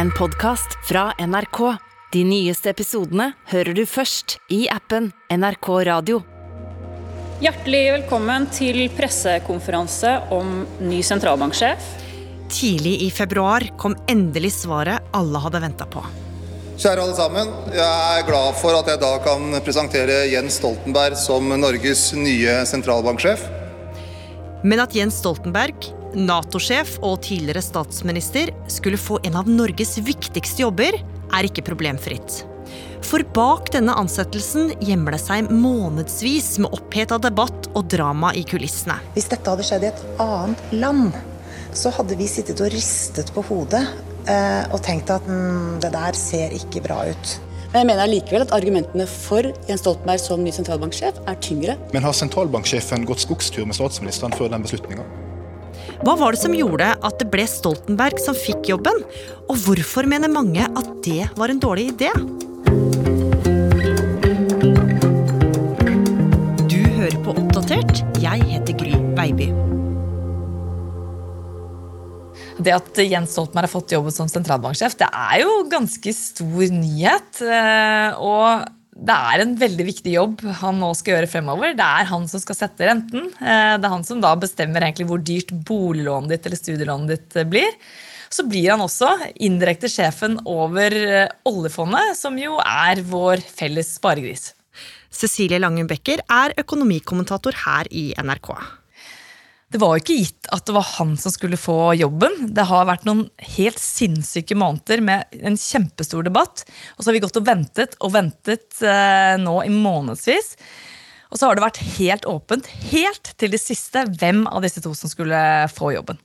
en podkast fra NRK. De nyeste episodene hører du først i appen NRK Radio. Hjertelig velkommen til pressekonferanse om ny sentralbanksjef. Tidlig i februar kom endelig svaret alle hadde venta på. Kjære alle sammen. Jeg er glad for at jeg da kan presentere Jens Stoltenberg som Norges nye sentralbanksjef. Men at Jens Stoltenberg, Nato-sjef og tidligere statsminister, skulle få en av Norges viktigste jobber, er ikke problemfritt. For bak denne ansettelsen gjemmer det seg månedsvis med oppheta debatt og drama i kulissene. Hvis dette hadde skjedd i et annet land, så hadde vi sittet og ristet på hodet eh, og tenkt at mm, det der ser ikke bra ut. Men jeg mener allikevel at argumentene for Jens Stoltenberg som ny sentralbanksjef er tyngre. Men har sentralbanksjefen gått skogstur med statsministeren før den beslutninga? Hva var det som gjorde at det ble Stoltenberg som fikk jobben? Og hvorfor mener mange at det var en dårlig idé? Du hører på Oppdatert. Jeg heter Gry Baby. Det at Jens Stoltenberg har fått jobben som sentralbanksjef, det er jo ganske stor nyhet. eh, Og det er en veldig viktig jobb han nå skal gjøre fremover. Det er han som skal sette renten. Eh, Det er han som da bestemmer egentlig hvor dyrt boliglånet ditt eller studielånet ditt eh, blir. Så blir han også indirekte sjefen over eh, oljefondet, som jo er vår felles sparegris. Cecilie Langen Becker er økonomikommentator her i NRK. Det var jo ikke gitt at det var han som skulle få jobben. Det har vært noen helt sinnssyke måneder med en kjempestor debatt. Og så har vi gått og ventet og ventet eh, nå i månedsvis. Og så har det vært helt åpent, helt til det siste, hvem av disse to som skulle få jobben.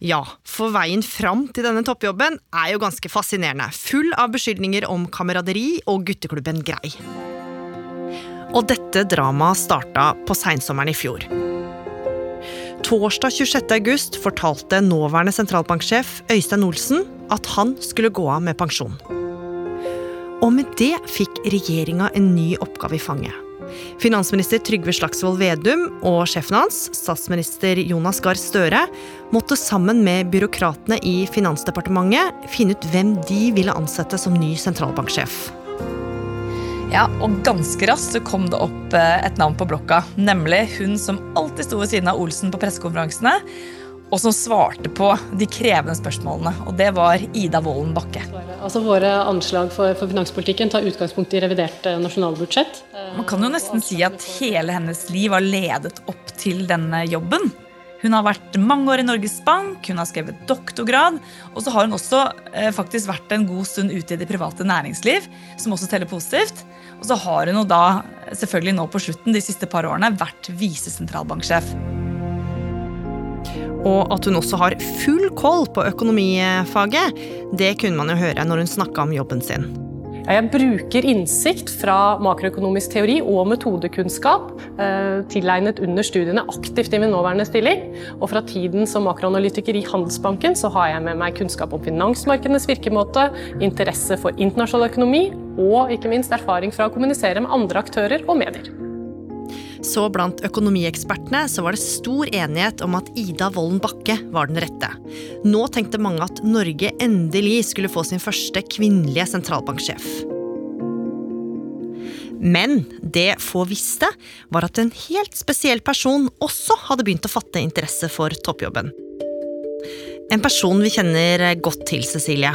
Ja, for veien fram til denne toppjobben er jo ganske fascinerende. Full av beskyldninger om kameraderi og gutteklubben Grei. Og dette dramaet starta på seinsommeren i fjor. Torsdag 26. august fortalte nåværende sentralbanksjef Øystein Olsen at han skulle gå av med pensjon. Og med det fikk regjeringa en ny oppgave i fanget. Finansminister Trygve Slagsvold Vedum og sjefen hans, statsminister Jonas Gahr Støre, måtte sammen med byråkratene i Finansdepartementet finne ut hvem de ville ansette som ny sentralbanksjef. Ja, og ganske raskt så kom det opp eh, et navn på blokka. Nemlig hun som alltid sto ved siden av Olsen på pressekonferansene, og som svarte på de krevende spørsmålene. Og det var Ida Wolden Bakke. Altså Våre anslag for, for finanspolitikken tar utgangspunkt i revidert eh, nasjonalbudsjett. Man kan jo nesten si at hele hennes liv har ledet opp til denne jobben. Hun har vært mange år i Norges Bank, hun har skrevet doktorgrad, og så har hun også eh, faktisk vært en god stund ute i det private næringsliv, som også teller positivt. Og så har hun da, selvfølgelig nå på slutten, de siste par årene, vært visesentralbanksjef. Og at hun også har full koll på økonomifaget, det kunne man jo høre når hun snakka om jobben sin. Jeg bruker innsikt fra makroøkonomisk teori og metodekunnskap eh, tilegnet under studiene aktivt i min nåværende stilling. Og fra tiden som makroanalytiker i Handelsbanken så har jeg med meg kunnskap om finansmarkedenes virkemåte, interesse for internasjonal økonomi og ikke minst erfaring fra å kommunisere med andre aktører og medier. Så blant økonomiekspertene så var det stor enighet om at Ida Wolden Bakke var den rette. Nå tenkte mange at Norge endelig skulle få sin første kvinnelige sentralbanksjef. Men det få visste, var at en helt spesiell person også hadde begynt å fatte interesse for toppjobben. En person vi kjenner godt til, Cecilie.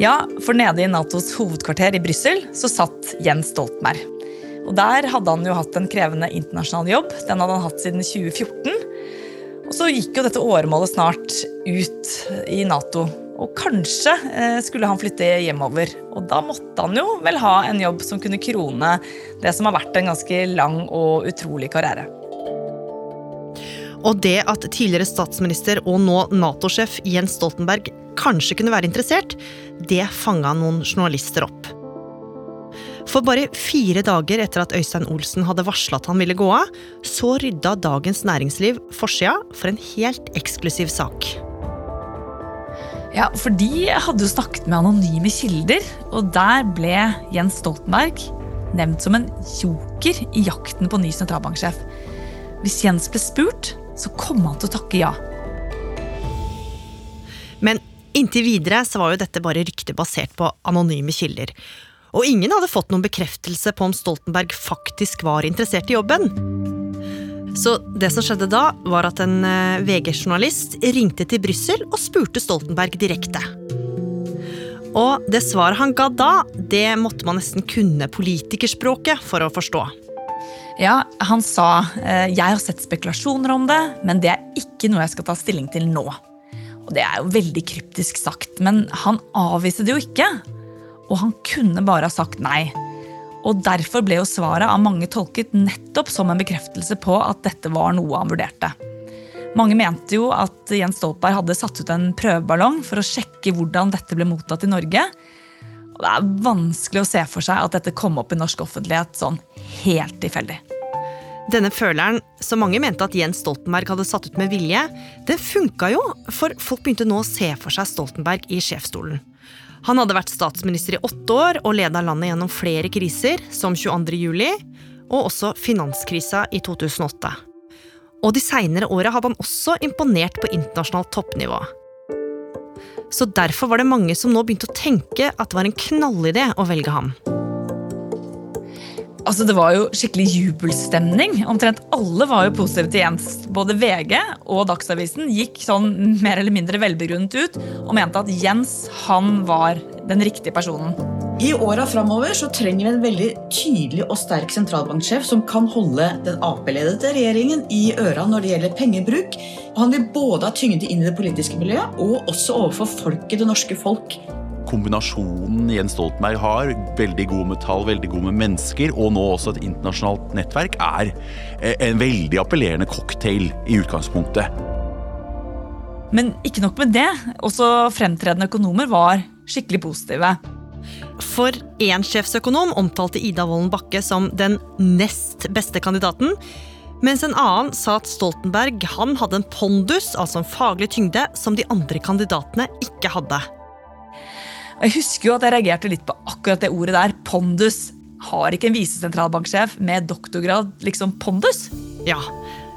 Ja, for nede i Natos hovedkvarter i Brussel så satt Jens Stoltenberg. Og Der hadde han jo hatt en krevende internasjonal jobb. Den hadde han hatt siden 2014. Og så gikk jo dette åremålet snart ut i Nato. Og kanskje eh, skulle han flytte hjemover. Og da måtte han jo vel ha en jobb som kunne krone det som har vært en ganske lang og utrolig karriere. Og det at tidligere statsminister og nå Nato-sjef Jens Stoltenberg kanskje kunne være interessert, det fanga noen journalister opp. For bare fire dager etter at Øystein Olsen hadde varsla at han ville gå av, så rydda Dagens Næringsliv forsida for en helt eksklusiv sak. Ja, for de hadde jo snakket med anonyme kilder, og der ble Jens Stoltenberg nevnt som en joker i jakten på ny sentralbanksjef. Hvis Jens ble spurt, så kom han til å takke ja. Men Inntil videre så var jo dette bare rykter basert på anonyme kilder. Og ingen hadde fått noen bekreftelse på om Stoltenberg faktisk var interessert i jobben. Så det som skjedde da, var at en eh, VG-journalist ringte til Brussel og spurte Stoltenberg direkte. Og det svaret han ga da, det måtte man nesten kunne politikerspråket for å forstå. Ja, Han sa eh, jeg har sett spekulasjoner om det, men det er ikke noe jeg skal ta stilling til nå. Og Det er jo veldig kryptisk sagt, men han avviste det jo ikke. Og han kunne bare ha sagt nei. Og Derfor ble jo svaret av mange tolket nettopp som en bekreftelse på at dette var noe han vurderte. Mange mente jo at Jens Stoltenberg hadde satt ut en prøveballong for å sjekke hvordan dette ble mottatt i Norge. Og Det er vanskelig å se for seg at dette kom opp i norsk offentlighet sånn helt tilfeldig. Denne føleren, som mange mente at Jens Stoltenberg hadde satt ut med vilje, det funka jo, for folk begynte nå å se for seg Stoltenberg i sjefsstolen. Han hadde vært statsminister i åtte år og leda landet gjennom flere kriser, som 22. juli, og også finanskrisa i 2008. Og de seinere åra hadde han også imponert på internasjonalt toppnivå. Så derfor var det mange som nå begynte å tenke at det var en knallidé å velge ham. Altså, Det var jo skikkelig jubelstemning. Omtrent alle var jo positive til Jens. Både VG og Dagsavisen gikk sånn mer eller mindre velbegrunnet ut og mente at Jens han var den riktige personen. I åra framover så trenger vi en veldig tydelig og sterk sentralbanksjef som kan holde den Ap-ledede regjeringen i øra når det gjelder pengebruk. Han vil både ha tyngde inn i det politiske miljøet og også overfor folket, det norske folk kombinasjonen Jens Stoltenberg har, veldig god med tall, veldig god med mennesker, og nå også et internasjonalt nettverk, er eh, en veldig appellerende cocktail i utgangspunktet. Men ikke nok med det. Også fremtredende økonomer var skikkelig positive. For én sjefsøkonom omtalte Ida Wolden Bakke som den nest beste kandidaten. Mens en annen sa at Stoltenberg han hadde en pondus, altså en faglig tyngde, som de andre kandidatene ikke hadde. Jeg husker jo at jeg reagerte litt på akkurat det ordet der. Pondus. Har ikke en visesentralbanksjef med doktorgrad liksom pondus? Ja,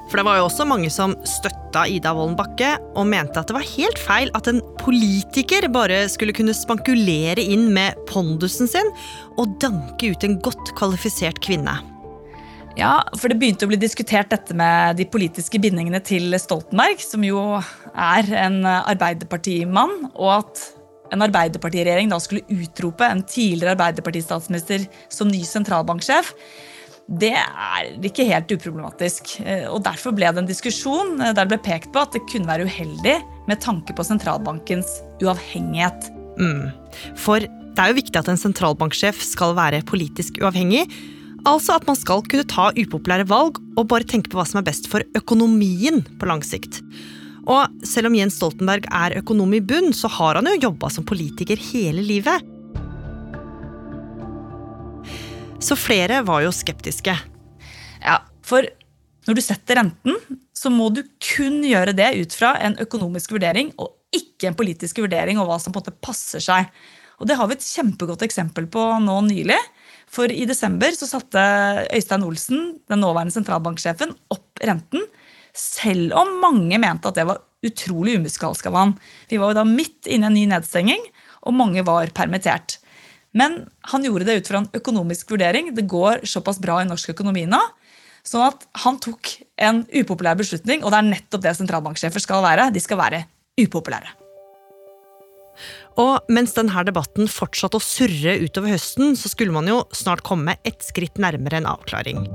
for det var jo også mange som støtta Ida Wolden Bakke og mente at det var helt feil at en politiker bare skulle kunne spankulere inn med pondusen sin og danke ut en godt kvalifisert kvinne. Ja, for det begynte å bli diskutert dette med de politiske bindingene til Stoltenberg, som jo er en Arbeiderpartimann, og at en Arbeiderpartiregjering da skulle utrope en tidligere Arbeiderpartistatsminister som ny sentralbanksjef, det er ikke helt uproblematisk. Eh, og Derfor ble det en diskusjon eh, der det ble pekt på at det kunne være uheldig med tanke på sentralbankens uavhengighet. Mm. For det er jo viktig at en sentralbanksjef skal være politisk uavhengig. Altså at man skal kunne ta upopulære valg og bare tenke på hva som er best for økonomien på lang sikt. Og selv om Jens Stoltenberg er økonom i bunn, så har han jo jobba som politiker hele livet. Så flere var jo skeptiske. Ja, for når du setter renten, så må du kun gjøre det ut fra en økonomisk vurdering og ikke en politisk vurdering og hva som på en måte passer seg. Og Det har vi et kjempegodt eksempel på nå nylig. For i desember så satte Øystein Olsen, den nåværende sentralbanksjefen, opp renten selv om mange mente at det var utrolig umusikalsk av han. Vi var jo da midt inne i en ny nedstenging, og mange var permittert. Men han gjorde det ut fra en økonomisk vurdering. Det går såpass bra i norsk økonomi nå. Sånn at han tok en upopulær beslutning, og det er nettopp det sentralbanksjefer skal være. De skal være upopulære. Og mens denne debatten fortsatte å surre utover høsten, så skulle man jo snart komme et skritt nærmere en avklaring.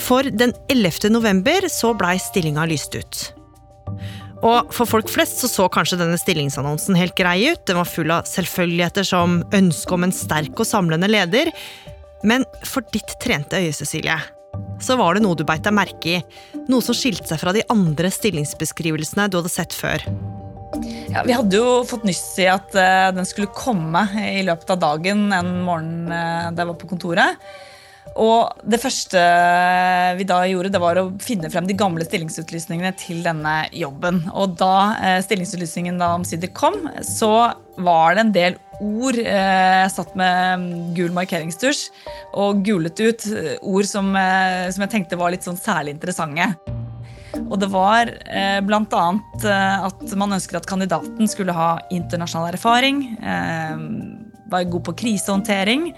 For den 11. november så blei stillinga lyst ut. Og for folk flest så, så kanskje denne stillingsannonsen helt grei ut. Den var full av selvfølgeligheter som ønske om en sterk og samlende leder. Men for ditt trente øye, Cecilie, så var det noe du beit deg merke i. Noe som skilte seg fra de andre stillingsbeskrivelsene du hadde sett før. Ja, Vi hadde jo fått nyss i at uh, den skulle komme i løpet av dagen en morgen uh, da jeg var på kontoret. Og det første vi da gjorde, det var å finne frem de gamle stillingsutlysningene til denne jobben. Og da eh, stillingsutlysningen da omsider kom, så var det en del ord eh, satt med gul markeringstusj og gulet ut ord som, eh, som jeg tenkte var litt sånn særlig interessante. Og det var eh, bl.a. Eh, at man ønsker at kandidaten skulle ha internasjonal erfaring, eh, var god på krisehåndtering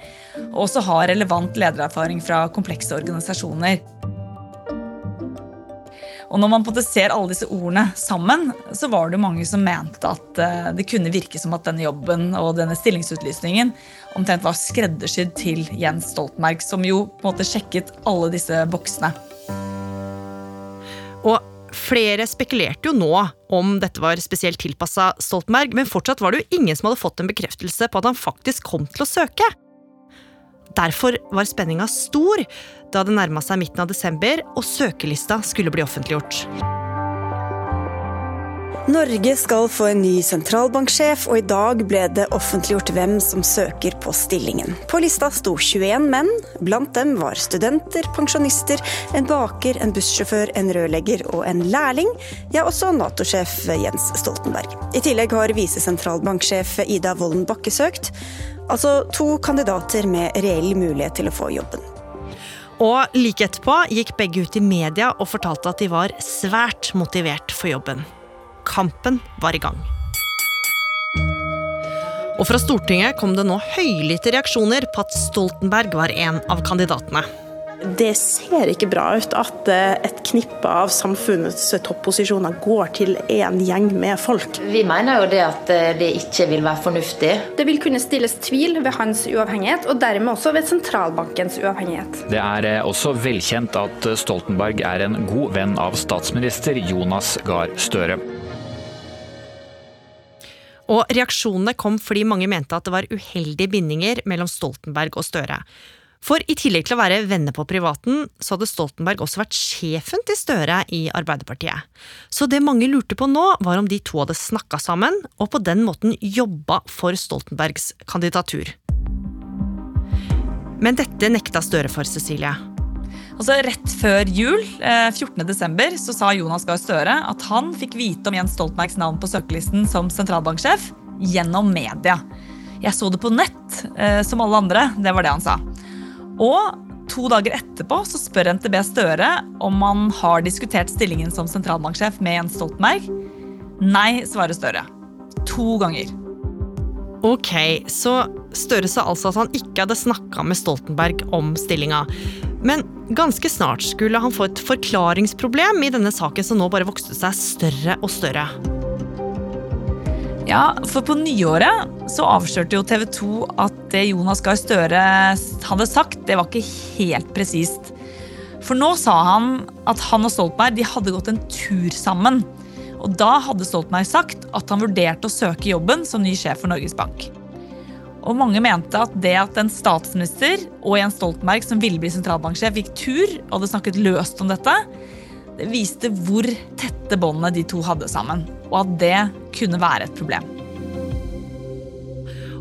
og også har relevant ledererfaring fra komplekse organisasjoner. Og når man ser alle disse ordene sammen, så var det mange som mente at eh, det kunne virke som at denne jobben og denne stillingsutlysningen omtrent var skreddersydd til Jens Stoltenberg, som jo på en måte sjekket alle disse boksene. Og flere spekulerte jo nå om dette var spesielt tilpassa Stoltenberg, men fortsatt var det jo ingen som hadde fått en bekreftelse på at han faktisk kom til å søke. Derfor var spenninga stor da det nærma seg midten av desember og søkelista skulle bli offentliggjort. Norge skal få en ny sentralbanksjef, og i dag ble det offentliggjort hvem som søker på stillingen. På lista sto 21 menn. Blant dem var studenter, pensjonister, en baker, en bussjåfør, en rørlegger og en lærling. Ja, også Nato-sjef Jens Stoltenberg. I tillegg har visesentralbanksjef Ida Wolden Bakke søkt. Altså to kandidater med reell mulighet til å få jobben. Og like etterpå gikk begge ut i media og fortalte at de var svært motivert for jobben. Kampen var i gang. Og fra Stortinget kom det nå høylytte reaksjoner på at Stoltenberg var en av kandidatene. Det ser ikke bra ut at eh, et knippe av samfunnets topposisjoner går til en gjeng med folk. Vi mener jo det at eh, det ikke vil være fornuftig. Det vil kunne stilles tvil ved hans uavhengighet, og dermed også ved sentralbankens uavhengighet. Det er eh, også velkjent at Stoltenberg er en god venn av statsminister Jonas Gahr Støre. Og reaksjonene kom fordi mange mente at det var uheldige bindinger mellom Stoltenberg og Støre. For i tillegg til å være venner på privaten, så hadde Stoltenberg også vært sjefen til Støre i Arbeiderpartiet. Så det mange lurte på nå, var om de to hadde snakka sammen, og på den måten jobba for Stoltenbergs kandidatur. Men dette nekta Støre for, Cecilie. Altså Rett før jul, 14.12., eh, sa Jonas Gahr Støre at han fikk vite om Jens Stoltenbergs navn på søkelisten som sentralbanksjef gjennom media. Jeg så det på nett, eh, som alle andre. Det var det han sa. Og to dager etterpå så spør NTB Støre om han har diskutert stillingen som sentralbanksjef med Jens Stoltenberg. Nei, svarer Støre. To ganger. Ok, så Støre sa altså at han ikke hadde snakka med Stoltenberg om stillinga. Men ganske snart skulle han få et forklaringsproblem i denne saken som nå bare vokste seg større og større. Ja, for på nyåret så avslørte jo TV 2 at det Jonas Gahr Støre hadde sagt, det var ikke helt presist. For nå sa han at han og Stoltenberg de hadde gått en tur sammen. Og da hadde Stoltenberg sagt at han vurderte å søke jobben som ny sjef for Norges Bank. Og mange mente at det at en statsminister og Jens Stoltenberg som ville bli sentralbanksjef, gikk tur og hadde snakket løst om dette, det viste hvor tette båndene de to hadde sammen. Og at det kunne være et problem.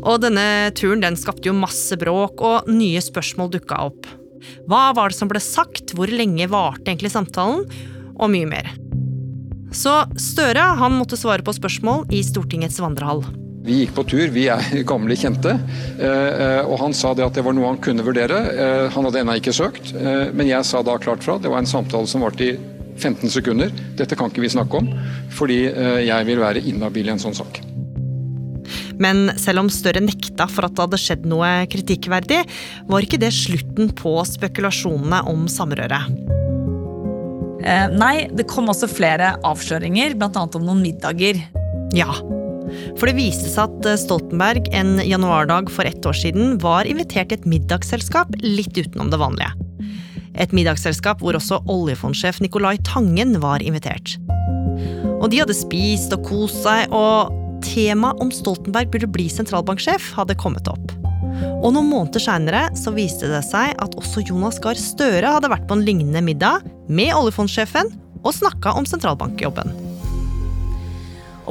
Og denne turen den skapte jo masse bråk, og nye spørsmål dukka opp. Hva var det som ble sagt, hvor lenge varte egentlig samtalen, og mye mer. Så Støre han måtte svare på spørsmål i Stortingets vandrehall. Vi gikk på tur, vi er gamle kjente. Eh, eh, og han sa det at det var noe han kunne vurdere. Eh, han hadde ennå ikke søkt, men jeg sa da klart fra. Det var en samtale som varte i 15 sekunder. Dette kan ikke vi snakke om, fordi jeg vil være inhabil i en sånn sak. Men selv om Støre nekta for at det hadde skjedd noe kritikkverdig, var ikke det slutten på spekulasjonene om samrøret. Eh, nei, det kom også flere avsløringer, bl.a. om noen middager. Ja, for det viste seg at eh, Stoltenberg en januardag for ett år siden var invitert til et middagsselskap litt utenom det vanlige. Et middagsselskap hvor også oljefondsjef Nicolai Tangen var invitert. Og de hadde spist og kost seg, og temaet om Stoltenberg burde bli sentralbanksjef, hadde kommet opp. Og noen måneder seinere viste det seg at også Jonas Gahr Støre hadde vært på en lignende middag med oljefondsjefen og snakka om sentralbankjobben.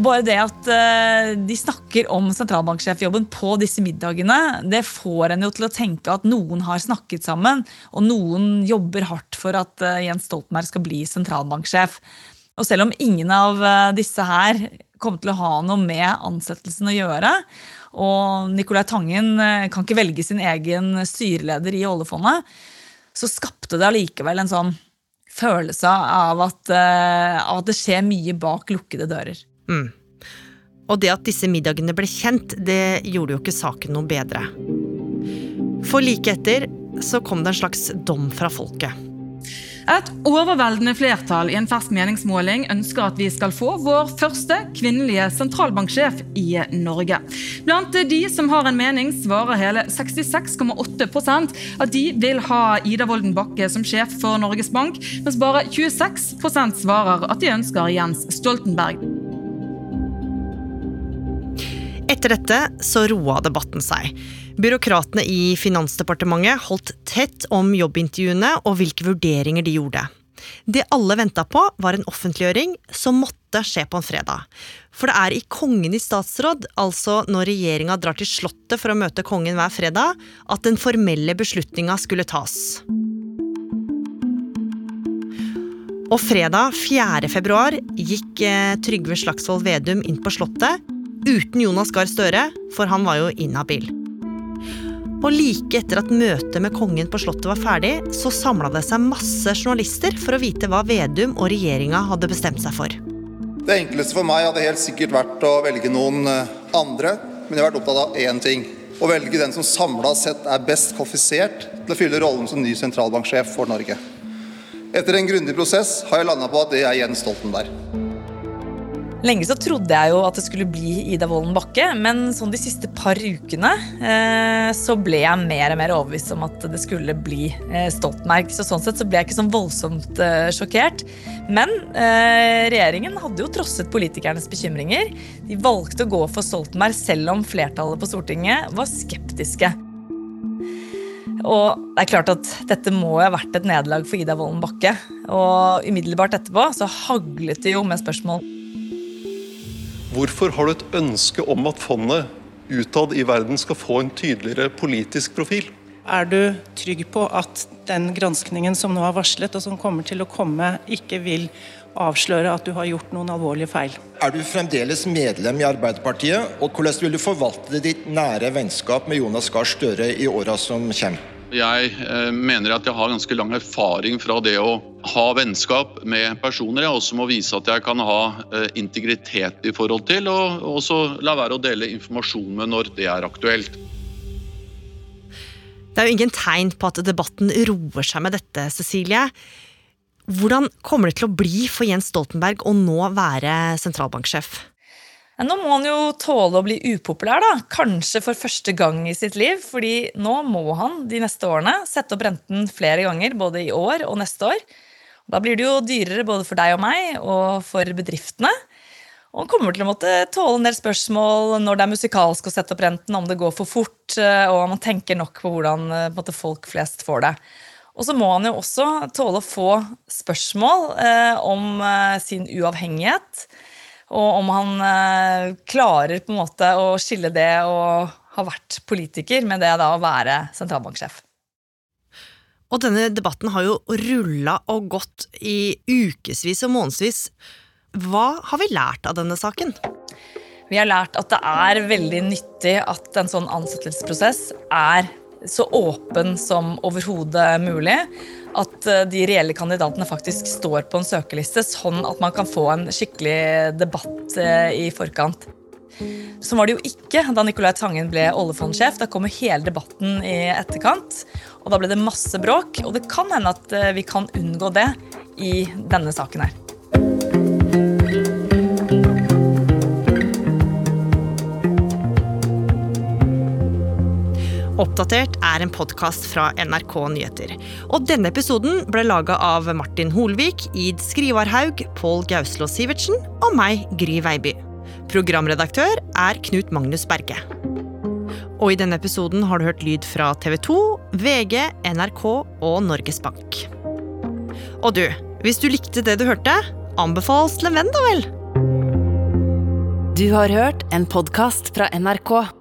Og bare det at uh, de snakker om sentralbanksjefjobben på disse middagene, det får en jo til å tenke at noen har snakket sammen, og noen jobber hardt for at uh, Jens Stoltenberg skal bli sentralbanksjef. Og selv om ingen av uh, disse her kommer til å ha noe med ansettelsen å gjøre, og Nicolai Tangen kan ikke velge sin egen styreleder i oljefondet, så skapte det allikevel en sånn følelse av at, av at det skjer mye bak lukkede dører. Mm. Og det at disse middagene ble kjent, det gjorde jo ikke saken noe bedre. For like etter så kom det en slags dom fra folket. Et overveldende flertall i en fersk meningsmåling ønsker at vi skal få vår første kvinnelige sentralbanksjef i Norge. Blant de som har en mening, svarer hele 66,8% at de vil ha Ida Wolden Bakke som sjef for Norges Bank, mens bare 26% svarer at de ønsker Jens Stoltenberg. Etter dette så roa debatten seg. Byråkratene i Finansdepartementet holdt tett om jobbintervjuene og hvilke vurderinger de gjorde. Det alle venta på, var en offentliggjøring som måtte skje på en fredag. For det er i Kongen i statsråd, altså når regjeringa drar til Slottet for å møte kongen hver fredag, at den formelle beslutninga skulle tas. Og fredag 4. februar gikk eh, Trygve Slagsvold Vedum inn på Slottet uten Jonas Gahr Støre, for han var jo inhabil. Og like etter at møtet med kongen på Slottet var ferdig, så samla det seg masse journalister for å vite hva Vedum og regjeringa hadde bestemt seg for. Det enkleste for meg hadde helt sikkert vært å velge noen eh, andre, men jeg har vært opptatt av én ting. Å velge den som samla sett er best kvalifisert til å fylle rollen som ny sentralbanksjef for Norge. Etter en grundig prosess har jeg landa på at det er Jens Stoltenberg. Lenge så trodde jeg jo at det skulle bli Ida Wolden Bakke, men sånn de siste par ukene eh, så ble jeg mer og mer overbevist om at det skulle bli eh, Stoltenberg. Så sånn sett så ble jeg ikke sånn voldsomt eh, sjokkert. Men eh, regjeringen hadde jo trosset politikernes bekymringer. De valgte å gå for Stoltenberg selv om flertallet på Stortinget var skeptiske. Og det er klart at dette må ha vært et nederlag for Ida Wolden Bakke. Og umiddelbart etterpå så haglet det jo med spørsmål Hvorfor har du et ønske om at fondet utad i verden skal få en tydeligere politisk profil? Er du trygg på at den granskningen som nå er varslet, og som kommer til å komme, ikke vil avsløre at du har gjort noen alvorlige feil? Er du fremdeles medlem i Arbeiderpartiet, og hvordan vil du forvalte ditt nære vennskap med Jonas Gahr Støre i åra som kommer? Jeg eh, mener at jeg har ganske lang erfaring fra det å ha vennskap med personer. Jeg også må vise at jeg kan ha eh, integritet i forhold til, og også la være å dele informasjon med når det er aktuelt. Det er jo ingen tegn på at debatten roer seg med dette, Cecilie. Hvordan kommer det til å bli for Jens Stoltenberg å nå være sentralbanksjef? Nå må han jo tåle å bli upopulær, da. Kanskje for første gang i sitt liv. fordi nå må han de neste årene sette opp renten flere ganger, både i år og neste år. Da blir det jo dyrere både for deg og meg og for bedriftene. Og han kommer til å måtte tåle en del spørsmål når det er musikalsk å sette opp renten, om det går for fort, eh, og om man tenker nok på hvordan eh, måte, folk flest får det. Og så må han jo også tåle å få spørsmål eh, om eh, sin uavhengighet. Og om han eh, klarer på en måte å skille det å ha vært politiker med det da å være sentralbanksjef. Og denne debatten har jo rulla og gått i ukevis og månedsvis. Hva har vi lært av denne saken? Vi har lært at det er veldig nyttig at en sånn ansettelsesprosess er så åpen som overhodet mulig at eh, de reelle kandidatene faktisk står på en søkeliste, sånn at man kan få en skikkelig debatt eh, i forkant. Så var det jo ikke da Nicolai Tangen ble oljefondsjef. Da kommer hele debatten i etterkant. Og da ble det masse bråk. Og det kan hende at eh, vi kan unngå det i denne saken her. Oppdatert er en podkast fra NRK Nyheter. Og denne episoden ble laga av Martin Holvik, Id Skrivarhaug, Pål Gauslå Sivertsen og meg, Gry Veiby. Programredaktør er Knut Magnus Berge. Og i denne episoden har du hørt lyd fra TV 2, VG, NRK og Norges Bank. Og du, hvis du likte det du hørte, anbefales til en venn, da vel? Du har hørt en podkast fra NRK.